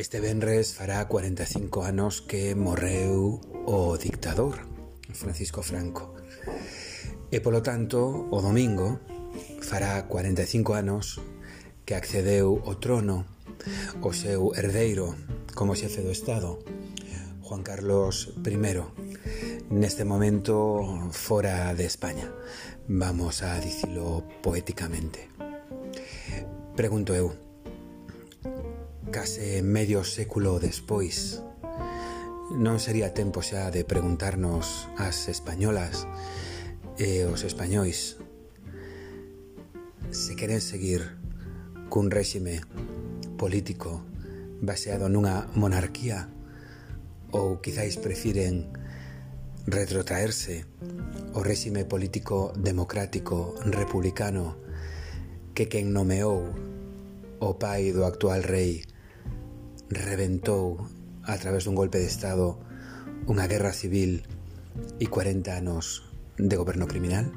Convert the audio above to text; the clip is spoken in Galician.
Este venres fará 45 anos que morreu o dictador Francisco Franco. E polo tanto, o domingo fará 45 anos que accedeu ao trono o seu herdeiro como xefe do Estado Juan Carlos I. Neste momento fora de España. Vamos a dicilo poéticamente. Pregunto eu case medio século despois. Non sería tempo xa de preguntarnos ás españolas e os españois se queren seguir cun réxime político baseado nunha monarquía ou quizáis prefiren retrotraerse o réxime político democrático republicano que quen nomeou o pai do actual rei reventó a través de un golpe de Estado, una guerra civil y 40 años de gobierno criminal?